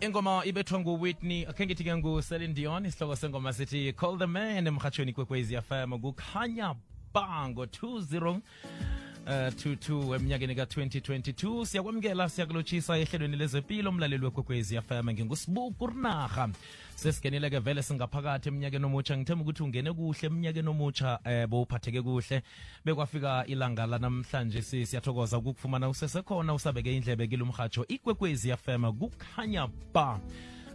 ingoma ibethwa nguwhitney akhe ngithi ke nguselin dion isihloko sengoma sithi call the man emhatshweni kwekwezi fm kukhanya ba ngo-20 Uh, 22 eminyakeni ka-2022 siyakwamukela siyakulotshisa ehlelweni lezempilo umlaleli wekwekwezi fm ngingusibuku rinarha sesingenile ke vele singaphakathi eminyakeni omutsha ngithemba ukuthi ungene kuhle eminyakeni omutsha eh, bowuphatheke kuhle. Bekwafika ilanga lanamhlanje si- siyathokoza ukukufumana usesekhona usabeke indlebe kilo mhatsho ikwekwezi fm kukhanya ba.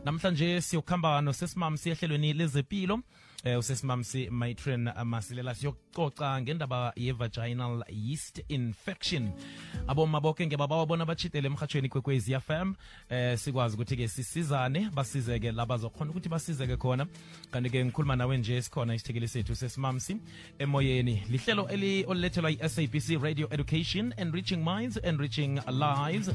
Namhlanje siyokuhamba nosesimam siyehlelweni lezempilo eh usesimamsi matron masilela siyococa ngendaba ye-vaginal yeast infection. Aboma bonke ngebabawa bona bachitele emhatshweni kwekwezi fm eh sikwazi ukuthi-ke sisizane basizeke la bazokhona ukuthi basizeke khona. Kanti-ke ngikhuluma nawe nje sikhona isithekeli sethu sesimamsi emoyeni lihlelo eli olulethelwa yi-sabc radio education and reaching minds and reaching lives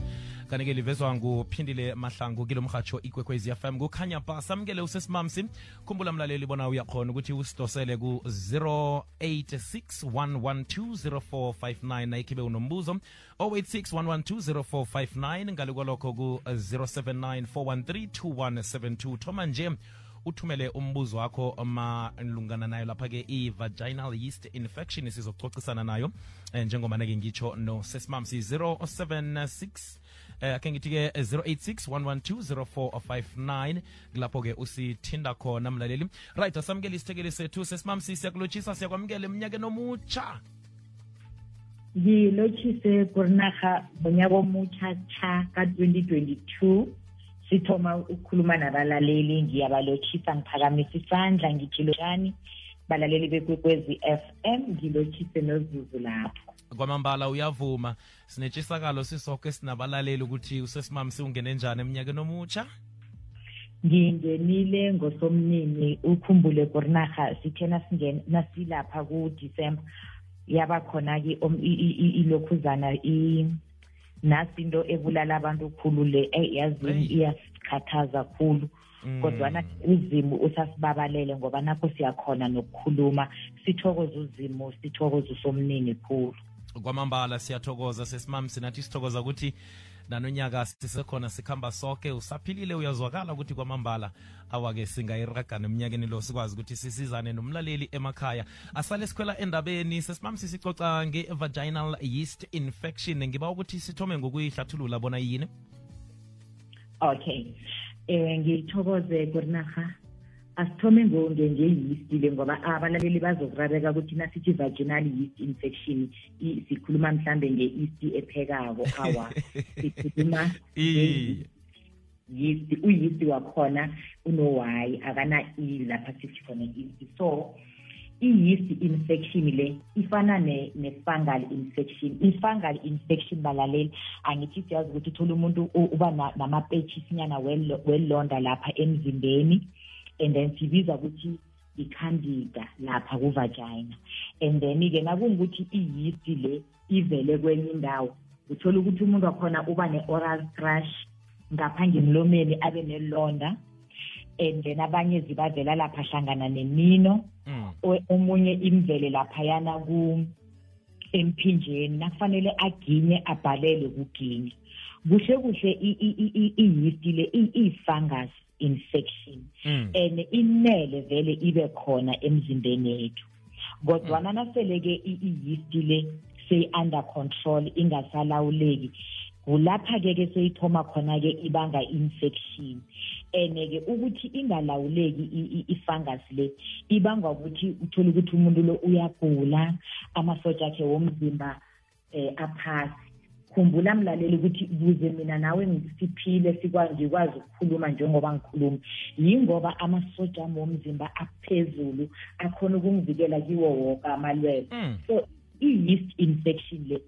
kanti-ke livezwa nguphindile mahlangu kilo mhatsho ikwekwezi fm kukhanya ba samukele usesimamsi. Khumbula mlaleli bona uyakhona ukuthi usidosele ku-086 nayikhibe unombuzo 086 112 ngale kwalokho ku-079 413 thoma nje uthumele umbuzo wakho malungana nayo lapha-ke i-vaginal yeast infection sizokucocisana nayo. Eh, njengoba-ke ngitsho nosesimamsi 076 eh ake ngithi-ke 086 112 0459 kulapho-ke usithinda khona mlaleli. Right asamukele isithekeli sethu. Sesimamsi siyakulotshisa siyakwamukela eminyakeni omutsha ngilotshise kurinaga ngonyaka omutsha tsha ka-2022 sithoma ukukhuluma nabalaleli ngiyabalotshisa ngiphakamisa isandla ngithi lotshani balaleli bekwekwezi FM ngilotshise nozuzu lapho kwamambala uyavuma sinetshisakalo sisonke sinabalaleli ukuthi usesimamsi ungene njani eminyakeni omutsha ngingenile ngosomnini ukhumbule kurinaga sithe nasingena- nasilapha ku-december yaba khona-ke om- i- i- i- ilokhuzana i- nasi into ebulala abantu khulu le eh, yazini Hey. iyasikhathaza khulu Mm. Kodwana uzimu usasibabalele ngoba nakho siyakhona nokukhuluma sithokoze uzimu sithokoze usomnini khulu. Kwamambala siyathokoza sesimami sinathi sithokoza ukuthi nanonyaka sisekhona sikhamba soke usaphilile uyazwakala ukuthi kwamambala awake singayiraga eminyakeni lo sikwazi ukuthi sisizane nomlaleli emakhaya. Asale sikhwela endabeni sesimamisi sicoca nge-vaginal yeast infection. Ngiba ukuthi sithome ngokuyihlathulula bona yini? Okay eh ngithokoze kurinaga asithome ngengeyistile ngoba abalaleli bazokurareka ukuthi nasithi vaginal yeast infection sikhuluma mhlambe nge-yeast ephekako. Awa sikhuluma yeast uyeast wakhona uno-y akana-e lapha sithi khona yeast so i-yeast infection le ifana ne- ne-fungal infection i-fungal infection balaleli angithi siyazi ukuthi uthola umuntu u- uba na- namapetshisinyana welo- welonda lapha emzimbeni and then sibiza ukuthi i-candida lapha kuvagina and then-ke nakungukuthi i-yeast le ivele kwenye indawo uthola ukuthi umuntu wakhona uba ne-oral thrush ngapha ngemlomeni abe nelonda and then abanye zibavela lapha hlangana nemino Mm. O- omunye imvele laphayana ku emphinjeni nakufanele aginye abhalele kuginya kuhle kuhle i-yeast le i- iyi-fungus infection. Mm. and inele vele ibe khona emzimbeni yethu. Kodwana nasele-ke i- i-yeast le seyi-under control ingasalawuleki kulapha-ke ke seyithoma khona-ke ibanga infection. And-ke ukuthi ingalawuleki i- i- i-fungus le ibangwa ukuthi uthole ukuthi umuntu lo uyagula amasotsha akhe womzimba eh aphasi. Khumbula mlaleli ukuthi kuze mina nawe siphile sikwazi ngikwazi ukukhuluma njengoba ngikhuluma. Yingoba amasotsha ami womzimba aphezulu akhona ukungivikela kiwo woke amalwele Mm. so i-yeast infection le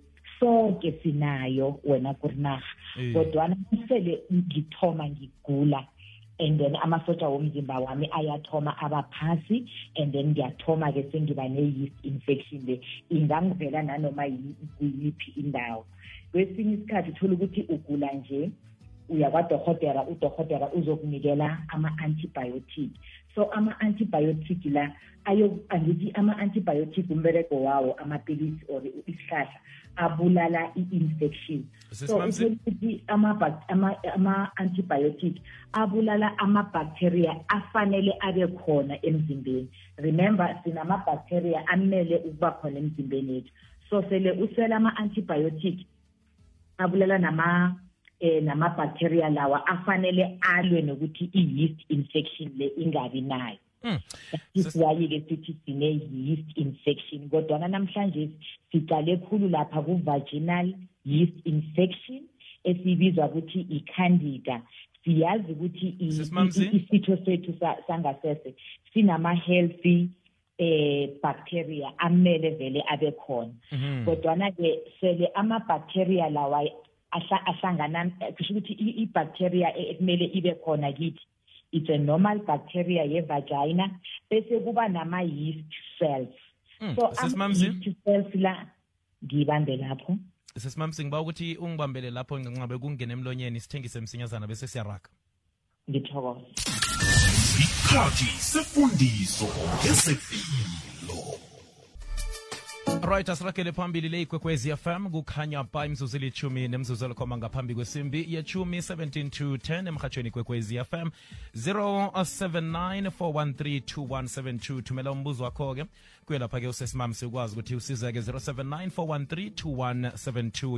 sonke sinayo wena kurinaha kodwana sele ngithoma ngigula and then amasotsha womzimba wami ayathoma abaphasi and then ngiyathoma-ke sengiba ne-yeast infection le. Ingangivela nanoma yi- kuyiphi indawo. Kwesinye isikhathi uthola ukuthi ugula nje uya kwadohotera udohotera uzokunikela ama-antibiotic. So ama-antibiotic la ayo angithi ama-antibiotic umbereko wawo amapilisi or isihlahla abulala i-infection. So Sesimamsi- ukuthi ama-antibiotic abulala ama-bacteria afanele abe khona emzimbeni. Remember sinama-bacteria amele ukuba khona emzimbeni yethu. So sele usela ama-antibiotic abulala nama eh nama-bacteria lawa afanele alwe nokuthi i-yeast infection le ingabi nayo Mm. iswayi-ke sithi sine-yeast infection kodwana namhlanje sicale khulu lapha ku-vaginal yeast infection esibizwa ukuthi i-candida siyazi ukuthi i- Sesimamsi? i- i- isitho sethu sa- sangasese sinama-healthy eh bacteria amele vele abe khona Mhm. kodwana-ke sele ama-bacteria lawa ahla- ahlangana kusho ukuthi i- i-bacteria e- ekumele ibe khona kithi. It's a normal bacteria ye-vagina bese kuba nama-yeast cells. Mm, so ama-yeast cells la ngiyibambe lapho. Sesimamsi ngiba ukuthi ungibambele lapho ngingabe kungena emlonyeni sithengise msinyazana bese siyaraga ngithokoza isikhathi sefundiso ngesepilo right asiragele phambili le ikwekwezi fm kukhanya ba imzuzu elithumi nemzuzu elikhomba ngaphambi kwesimbi yechumi 17 to 10 emhatshweni kwekwezi fm 0794132172 thumela umbuzo wakho ke kuyelapha ke usesimam sikwazi ukuthi usize ke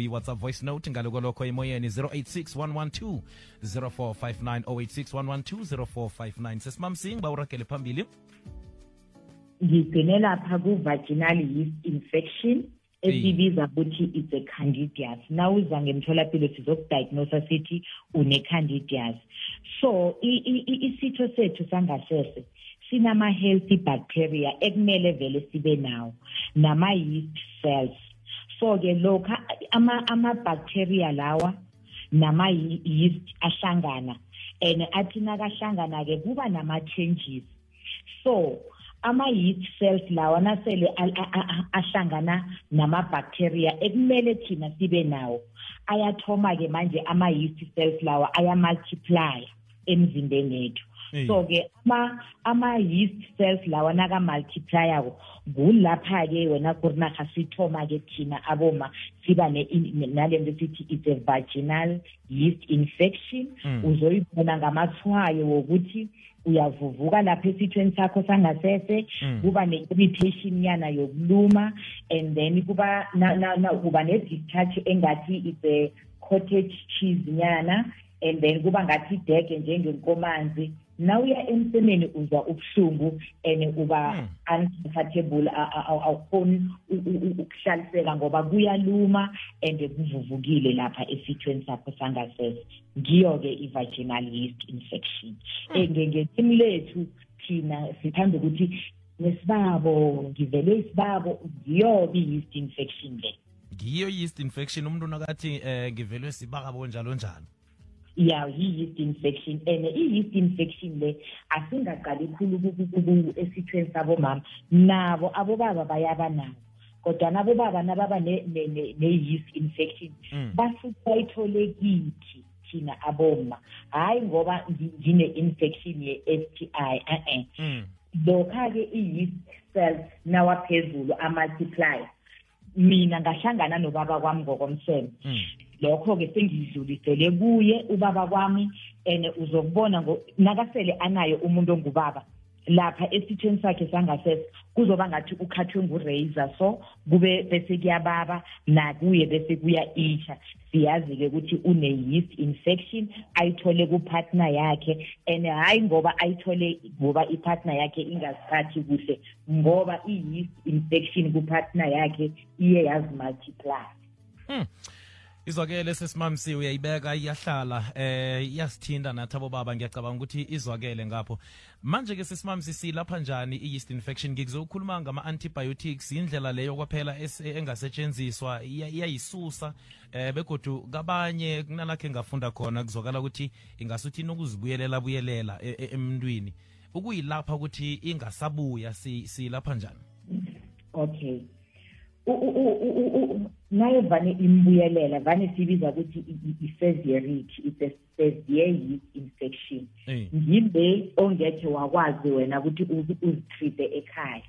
i-whatsapp voice note ngalokolokho emoyeni 086112 0459 112 0459 sesimam singba uragele phambili. Ngigcine lapha ku-vaginal yeast infection esibiza ukuthi it's a candidias nawuza ngemtholapilo sizokudiagnosa sithi une-candidias so i- i- i- isitho sethu sangasese sinama-healthy bacteria ekumele vele sibe nawo nama-yeast cells. So-ke lokha ama- ama-bacteria lawa nama-yeast ahlangana and athi nakahlangana-ke kuba nama-changes. So ama-yeast cells lawa nasele al- a- a- a- ahlangana nama-bacteria ekumele thina sibe nawo ayathoma-ke manje ama-yeast cells lawa ayamultiplya emzimbeni yethu Hey. so-ke ama- ama-yeast cells lawa nakamultiplyako kulapha-ke wena kurinarha sithoma-ke thina aboma siba ne- ne- nale nto sithi it's a vaginal yeast infection Mm. uzoyibona ngamathwayo wokuthi uyavuvuka lapha esithweni sakho sangasese Mm. kuba ne-irritation yana yokuluma and then kuba na, na, na, kuba ne-discharge engathi it's a cottage cheese nyana and then kuba ngathi idege njengenkomanzi nawuya emsemeni uzwa ubuhlungu and uba uncomfortable a- a- awukhoni ukuhlaliseka ngoba kuyaluma and kuvuvukile lapha esithweni sakho sangasese. Ngiyo-ke i-vaginal yeast infection. Um ngelimi lethu thina sithanda ukuthi nesibabo ngivele isibabo ngiyo-ke i-yeast infection le. Ngiyo yeast infection umuntu nakathi eh ngivelwe sibakabo njalo njalo ya yi-yeast infection and i-yeast infection le asingaqali khulu esithweni sabomama nabo abobaba bayaba nabo kodwa abobaba nababa ne- ne- ne- ne-yeast infection Mm. basuke bayithole kithi thina aboma hhayi ngoba ngi- ngine-infection ye-s t i e-e mm. lokha-ke i-yeast cells nawaphezulu amultiply mina ngahlangana nobaba kwami ngokomseme Mm. Lokho-ke sengidlulisele kuye ubaba kwami and uzokubona nakasele anayo umuntu ongubaba lapha esithweni sakhe sangasese kuzoba ngathi ukhathwe ngurazor. So kube bese kuyababa nakuye bese kuya isha. Siyazi-ke ukuthi une-yeast infection ayithole kupartner yakhe and hhayi ngoba ayithole ngoba ipartner yakhe ingaziphathi kuhle ngoba i-yeast infection kupartner yakhe iye yazimultiply Mm. Izwakele sesimamsi uyayibeka iyahlala eh iyasithinda nathi abobaba ngiyacabanga ukuthi izwakele ngapho. Manje ke sesimamsi silapha njani i-yeast infection? Ngikuzokhuluma ngama-antibiotics indlela leyo kwaphela engasetshenziswa iyayisusa eh begodu kabanye kunalakho engafunda khona kuzwakala ukuthi ingasuthi nokuzibuyelela buyelela e- e- emntwini. Ukuyilapha ukuthi ingasabuya si- njani? Okay naye vane imbuyelela vane siyibiza ukuthi i- i- i-severity it's a severe yeast infection. Eh. ngile ongekhe wakwazi wena ukuthi uzi- uzitreat-e ekhaya.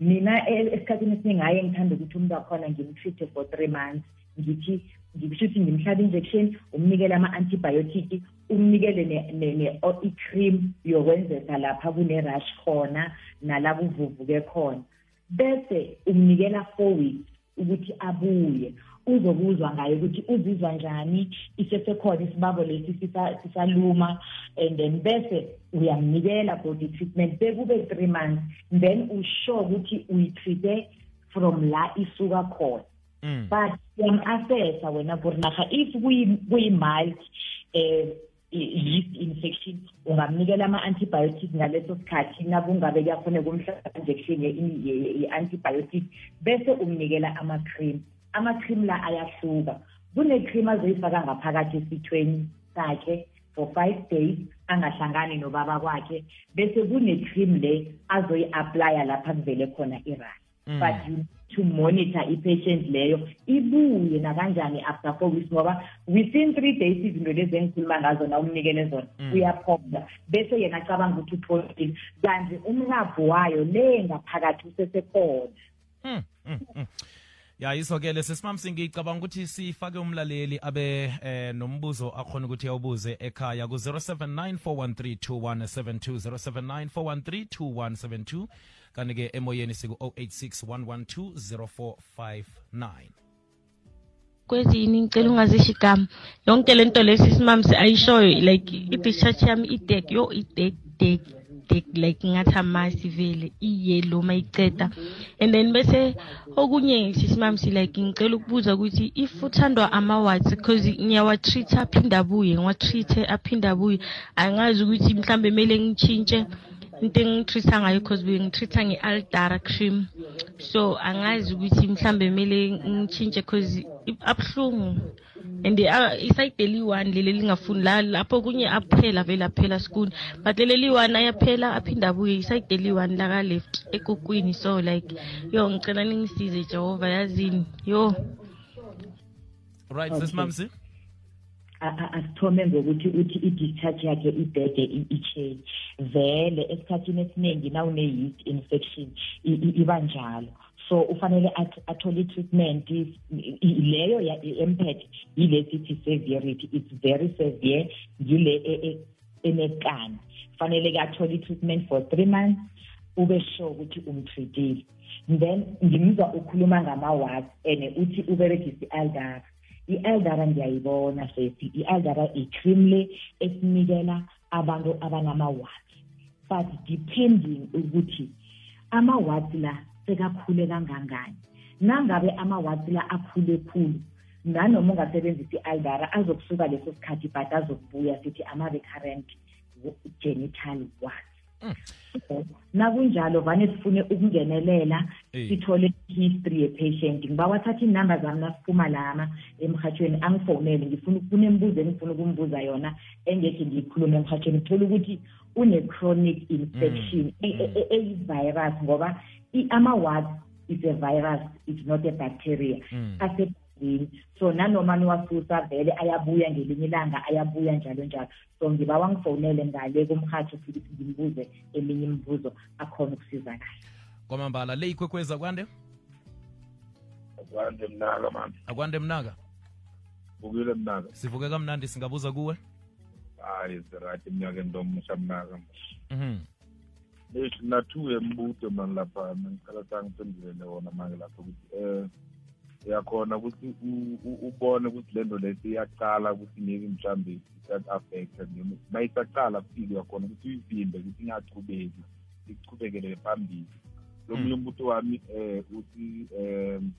Mina e- esikhathini esiningi haye ngithanda ukuthi umuntu wakhona ngimtreat-e for three months. Ngithi ngikusho ukuthi ngimhlaba injection umnikele ama-antibiotic umnikele ne- ne- ne- o- i-cream yokwenzesa lapha kune-rush khona nalapho uvuvuke khona. Bese umnikela weeks ukuthi abuye. Uzokuzwa ngayo ukuthi uzizwa njani isesekhona isibabo lesi sisa- sisaluma and then bese uyamnikela body treatment. Bekube three months then usure ukuthi uyitreat-e from la isuka khona. Mm. but uyam-assessa wena kurinaha if kuyi- kuyi-mild um yeast infection ungamnikela ama-antibiotic ngaleso sikhathi nakungabe kuyafuneka umhlaba injection ye- ye- ye-antibiotic bese umnikela ama-cream ama-cream la ayahluka kune-cream azoyifaka ngaphakathi esithweni sakhe for five days angahlangani nobaba kwakhe bese kune-cream le azoyi-aplya lapha kuvele khona i-rust Mm. But you need to monitor i-patient leyo. Ibuye nakanjani after four weeks ngoba within three days izinto lezi engikhuluma ngazo na umnikele zona Mm. uyaphonda bese yena acabanga ukuthi upholile. Kanti umlapho wayo le ngaphakathi usesekhona. Mm, mm, mm. ya yiso-ke sesimamsi ngicabanga ukuthi sifake umlaleli abe eh, nombuzo akhona ukuthi awubuze ekhaya ku-079 413 079 kanti-ke emoyeni siku-086 112 0459 kwezini? Ngicela ungazisho igama. Yonke le nto lesi isimamsi ayishoyo like i-discharge yami idek yo idek dek dek like ngathi amasi vele iyelo mayiceda and then bese okunye sisimamsi like ngicela ukubuza ukuthi if uthandwa ama-wards because ngiyawatreat-a aphinde abuye ngiwatreat-e aphinde abuye angazi ukuthi mhlambe kumele ngitshintshe into engitreat-a ngayo because bengitreat-a nge-aldara cream so angazi ukuthi mhlambe kumele ngitshintshe because abuhlungu. And uh, isayide liyi-one leli lingafuni la lapho kunye aphela vele aphela skuni but leli liyi-one ayaphela aphinde abuye isayide liyi-one laka-left ekokwini so like yo ngicela ningisize jehova yazini yo. Right Okay. sesimamsi A- a- asithome ngokuthi uthi i-discharge yakhe ibhede i- i-change. Vele esikhathini esiningi nawune-yeast infection i- i- iba njalo. So ufanele ath- athole i-treatment i- i- leyo ya- i- emphethe yile sithi severity. It's very severe yile e- e- enekani fanele-ke athole i-treatment for three months ube sure ukuthi umtreatile. Then ngimzwa ukhuluma ngama-wards and uthi uberegise i-aldara i-eldara ngiyayibona sesi i-eldara i-cream esinikela abantu abanama-wards but depending ukuthi ama-wards la sekakhule kangangani. Nangabe ama-wards la akhule khulu nanoma ungasebenzisa i-aldara azokusuka leso sikhathi but azokubuya sithi ama-recurrent genital So, nakunjalo vane sifune ukungenelela sithole i-history ye-patient. Ngibawathatha iy'namba zami nasiphuma lana emhatshweni angifonele ngifuna kunembuzo engifuna ukumbuza yona engekhe ngiyikhulume emhatshweni ngithole ukuthi une-chronic infection e- e- e- eyi-virus ngoba i- ama-wards is a virus it's not a bacteria. Mm. Asegazini so nanoma niwasusa vele ayabuya ngelinye ilanga ayabuya njalo njalo. So ngiba wangifowunele ngale kumhatsho futhi ngimbuze eminye imibuzo akhona ukusiza naye. Kwamambala le ikwekweza kwande akwande mnaka mani akwande mnaka? Vukile mnaka. Sivuke kamnandi singabuza kuwe? Hayi zirati emnyakeni lomusha mnaka. Mhm. na two embuto mani lapha ngicela sangiphendulele wona manje lapho ukuthi um uyakhona ukuthi ubone ukuthi le nto lesi iyaqala ukuthi maybe mhlawumbe isat-affecta ma isaqala file uyakhona ukuthi uyivimbe ukuthi ingachubeki ichubekele phambili lomunye umbuto wami um uthi um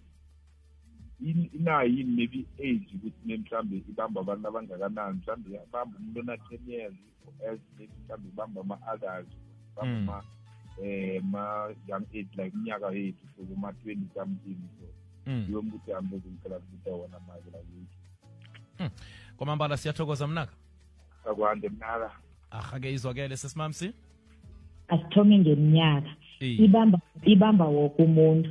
inayo yini maybe age ukuthi mhlawumbe ibamba abantu abangakanani mhlawumbe ibamba umuntu ona-ten years as maybe mhlawumbe ibamba Mm. ibamba ma um ma-young age like iminyaka yethu so kuma-twenty something so Mm. yiwo mbuthi yami bezongicela kubuta wona manje lakithi kwamambala siyathokoza mnaka? Akwande mnaka ahake izwakele sesimamsi asithome ngeminyaka ibamba ibamba woke umuntu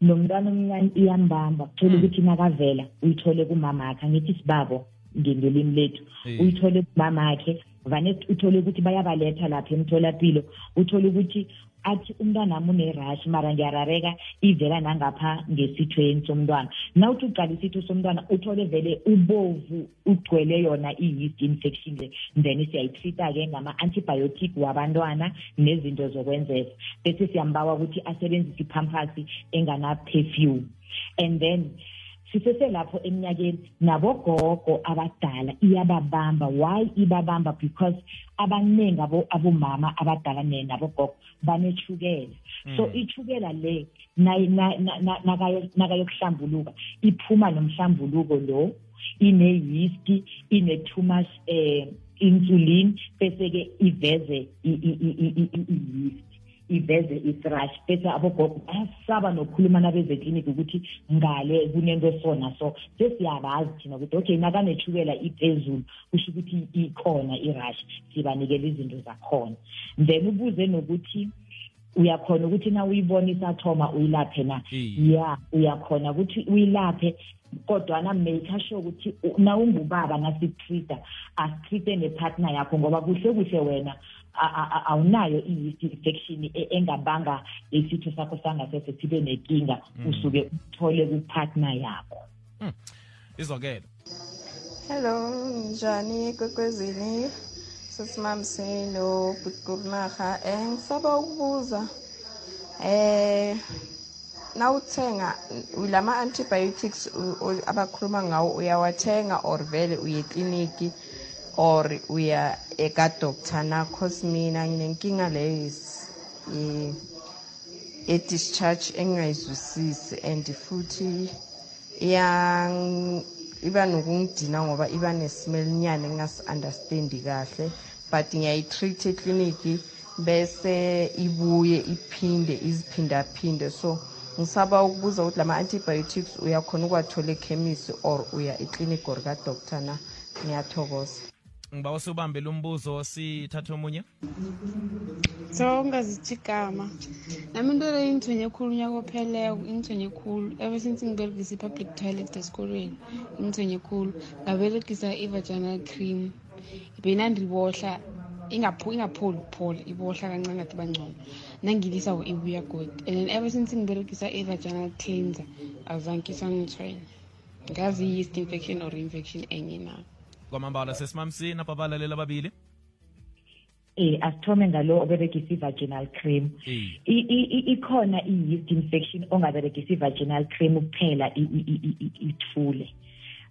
nomntwana omncane iyambamba kuthole Mm. ukuthi nakavela uyithole kumamakhe angithi sibabo. Nge- ngelimi lethu uyithole kumama akhe vane uthole ukuthi bayabaletha lapha emtholapilo. Uthole ukuthi athi umntwanami une-rush mara ngiyarareka ivela nangapha ngesithweni somntwana. Na uthi uqala isitho somntwana uthole vele ubovu ugcwele yona i-yeast infection le. Then siyayitreat-ke ngama-antibiotic wabantwana nezinto zokwenzela bese siyambawa ukuthi asebenzise iphampasi engana-perfume. And then siseselapho eminyakeni nabogogo abadala iyababamba. Why ibabamba? Because abaningi abo- abomama abadala nabogogo banethukela so le na- na- nakayo- nakayokuhlambuluka iphuma nomhlambuluko lo. Ine-yeast ine-too much um insulin bese-ke iveze i-yeast iveze i-thrush. Bese abogogo bayasaba nokukhuluma nabezekliniki ukuthi ngale kunento so naso sesiyabazi thina ukuthi okay nakanethukela iphezulu kusho ukuthi ikhona i-rush sibanikela izinto zakhona. Then ubuze nokuthi uyakhona ukuthi na uyibona isathoma uyilaphe na? Iye. ya uyakhona ukuthi uyilaphe. Kodwana make sure ukuthi u- na ungubaba nasitreata asitreate nepartner yakho ngoba kuhle kuhle wena a- a- a- awunayo i-yeast infection e- engabanga isitho sakho sangasese sibe nenkinga usuke uthole kupartner yakho. Izokele Hello, njani kwekwezini? Sesimamse no Butkurnaga. Eh ngisaba ukubuza eh nawuthenga ulama antibiotics u- u- abakhuluma ngawo uyawathenga or vele uye ekliniki or uya eka doctor na cause mina nginenkinga leyo is- i- e-discharge engingayizwisisi and futhi yang iba nokungidina ngoba iba nesmell nyane engingasi-understandi kahle. But ngiyayi-treat ekliniki bese ibuye iphinde iziphindaphinde. So ngisaba ukubuza ukuthi lama antibiotics uyakhona ukuwathola ekhemisi or uya ekliniki or kadoctor na ngiyathokoza ngiba usubambele umbuzo sithathe omunye. So ungazithi igama nami into leyo ingithonye khulu unyaka opheleko ingithonye khulu. Ever since ngiberegisa i-public toilet esikolweni ingithonye khulu. Ngaberegisa i-vaginal cream. Ingapho- ingapholi ukuphola ibohla kancane ngathi bangcono. Nangilisako ibuya godi and then ever since ngiberegisa i-vaginal cleanser azange isangithwenya. Ngazi i-yeast infection or infection enye na kwamambala sesimamsini apha abalalela ababili eh asithome ngalo oberegisa i-vaginal cream ikhona i-yeast infection ongaberegisa i-vaginal cream kuphela ithule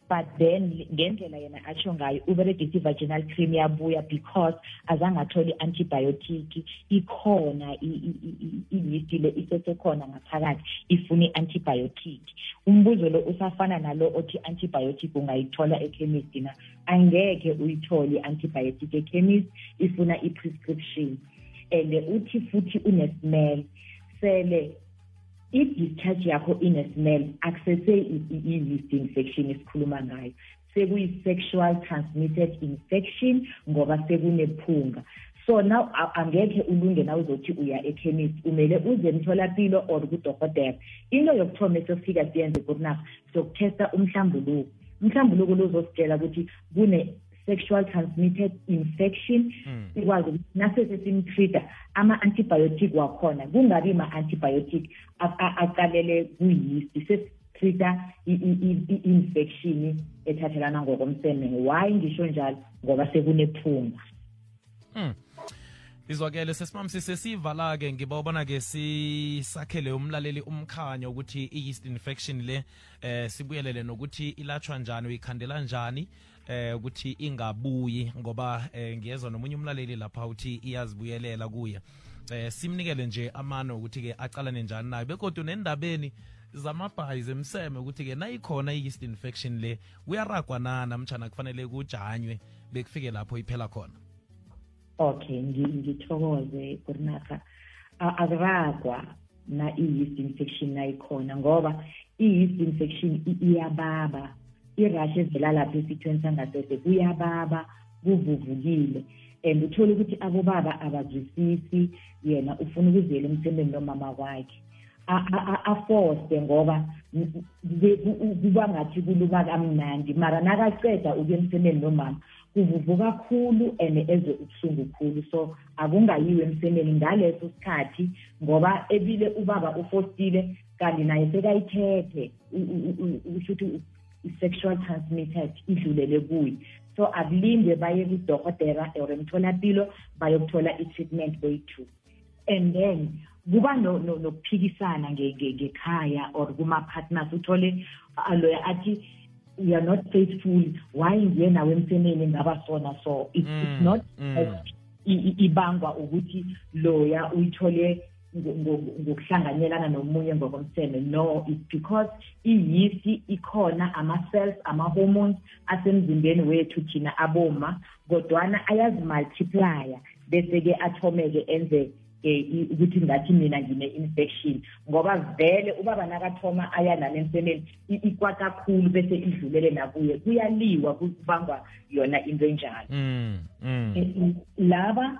but then ngendlela yena atsho ngayo uberegisa i-vaginal cream yabuya because azange athole i-antibiotic. Ikhona i- i- i- i- i-yeast le isesekhona ngaphakathi ifuna i-antibiotic. Umbuzo lo usafana nalo othi antibiotic ungayithola ekhemist na? Angeke uyithole i-antibiotic ekhemist ifuna i-prescription. And uthi futhi une-smell. Sele i-discharge yakho ine-smell akusese i- i- i-yeast infection esikhuluma ngayo. Sekuyi-sexual transmitted infection ngoba sekunephunga. So now angekhe ulunge na uzothi uya ekhemist umele uze emtholapilo or kudokotela into yokuthoma esiyofika siyenze kurinafa siyokuthesta umhlambuluko. Umhlambuluko lo uzositshela ukuthi kune sexual transmitted infection sikwazi ukuthi nasese simtreata ama-antibiotic wakhona. Kungabi ma-antibiotic a- a- aqalele ku-yeast sesitreata i-infection ethathelana ngokomseme. Why? Ngisho njalo ngoba sekunephunga. Mm. izwakele sesimamsi sesivala-ke ngiba ubona-ke sisakhele umlaleli umkhanyo ukuthi i-yeast infection le eh sibuyelele nokuthi ilatshwa njani uyikhandela njani. Eh ukuthi ingabuyi ngoba eh ngiyezwa nomunye umlaleli lapha uthi iyazibuyelela kuye. Eh simnikele nje amano ukuthi-ke acalane njani nayo bekodwa nendabeni zamabhayi zemseme ukuthi-ke nayikhona i-yeast infection le kuyaragwa na? Namtshana kufanele kujanywe bekufike lapho iphela khona? Okay ngithokoze kurinaka akuragwa na i-yeast infection nayikhona ngoba i-yeast infection iyababa irash evela lapha esithweni sangasese kuyababa kuvuvukile. And uthole ukuthi abobaba abazwisisi yena ufuna ukuziyela emsembeni nomama wakhe. Aforce ngoba kuba ngathi kuluma kamnandi mara nakaceda ukuya emsemeni nomama kuvuvu kakhulu and ezwe ubuhlungu khulu. So akungayiwe emsemeni ngaleso sikhathi ngoba ebile ubaba ufostile kanti naye sekayithethe usho ukuthi i-sexual transmitted idlulele kuye. So akulinde baye kudokotela or emtholampilo bayokuthola i-treatment boyi-two and then kuba no- no- nokuphikisana nge- nge- ngekhaya or kuma-partners uthole loya athi we are not faithful. Why ngiye nawe emsemeni ngaba sona? So it's, it's Mm, not mm. ibangwa ukuthi loya uyithole ngokuhlanganyelana nomunye ngokomseme. No it's because iyisi ikhona ama-cells ama-hormones asemzimbeni wethu thina aboma kodwana ayazimultiplya bese-ke athome-ke enze um ukuthi ngathi mina ngine-infection ngoba vele ubaba nakathoma aya nami emsemeni i- ikwata kakhulu bese idlulele nakuye. Kuyaliwa kubangwa yona into enjalo. Mm, mm. Eh, laba aba- aba-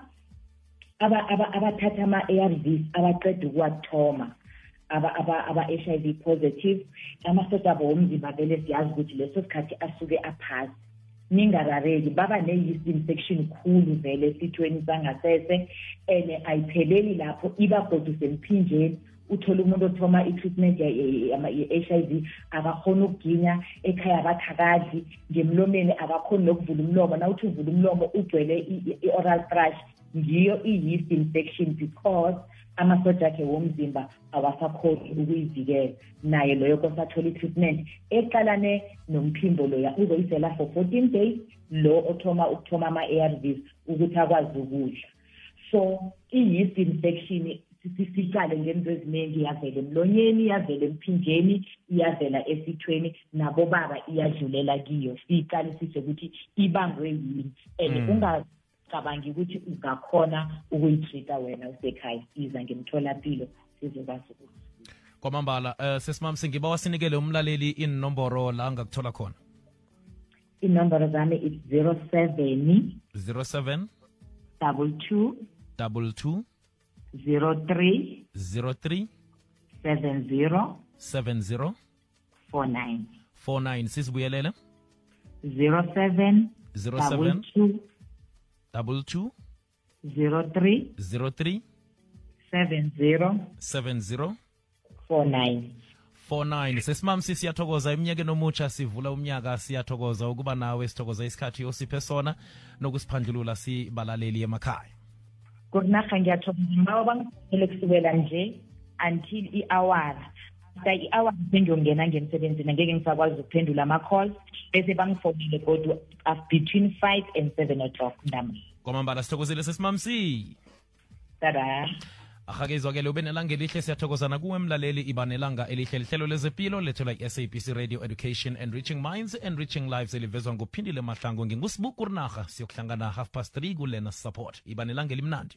abathatha ama-ARVs abaqeda ukuwathoma. Aba- aba- aba-HIV positive. Amasotsha abo womzimba vele siyazi ukuthi leso sikhathi asuke aphasi. Ningarareki baba ne-yeast infection khulu vele esithweni sangasese and ayipheleli lapho iba godu semphinjeni. Uthole umuntu othoma i-treatment ye-HIV akakhona ukuginya ekhaya abathakadli ngemlomeni akakhoni nokuvula umlomo. Na uthi uvula umlomo ugcwele i- i-oral thrush ngiyo i-yeast infection because amasoja akhe womzimba awasakhoni ukuyivikela. Naye loyo kosathola i-treatment. Eqalane nomphimbo loya uzoyisela for fourteen days lo othoma ukuthoma ama-ARVs ukuthi akwazi ukudla. So i-yeast infection sicale ngento eziningi iyavela emlonyeni iyavela emphinjeni iyavela esithweni. Nabobaba iyadlulela kiyo. Siyiqalisise ukuthi ibangwe yini. And cabangi ukuthi ungakhona ukuyitrita wena usekhaya. Iza ngemtholampilo sizokwazi kwamambala eh, um uh, sesimam singiba wasinikele umlaleli inomboro la angakuthola khona. Inomboro zami is 07 07 double 2 double 2 03 03 70 70 49 49 sizibuyelele? 07 07 double 2 two? 22 zero three? 03 seven zero? 70 four nine. 49 sesimamsi siyathokoza eminyakeni omutsha sivula umnyaka siyathokoza. Ukuba nawe sithokoza isikhathi osiphe sona nokusiphandlulula sibalaleli emakhaya. Kurinaha ngiyathokoza. Ngibawa bangiele kusukela nje until i-awara after i-awara sengiyongena ngemsebenzini angeke ngisakwazi ukuphendula ama-calls bese bangifonele kodwa af- between five and seven o'clock ntambama kwamambala sithokozile sesimamsi. Tada. Ahake izwakele ube nelanga elihle siyathokozana kuwe mlaleli iba nelanga elihle lihlelo lezempilo lethelwa i-sabc radio education and reaching minds and reaching lives elivezwa nguphindile mahlango ngingusibuku rinarha siyokuhlangana half past 3 kulena support. Iba nelanga elimnandi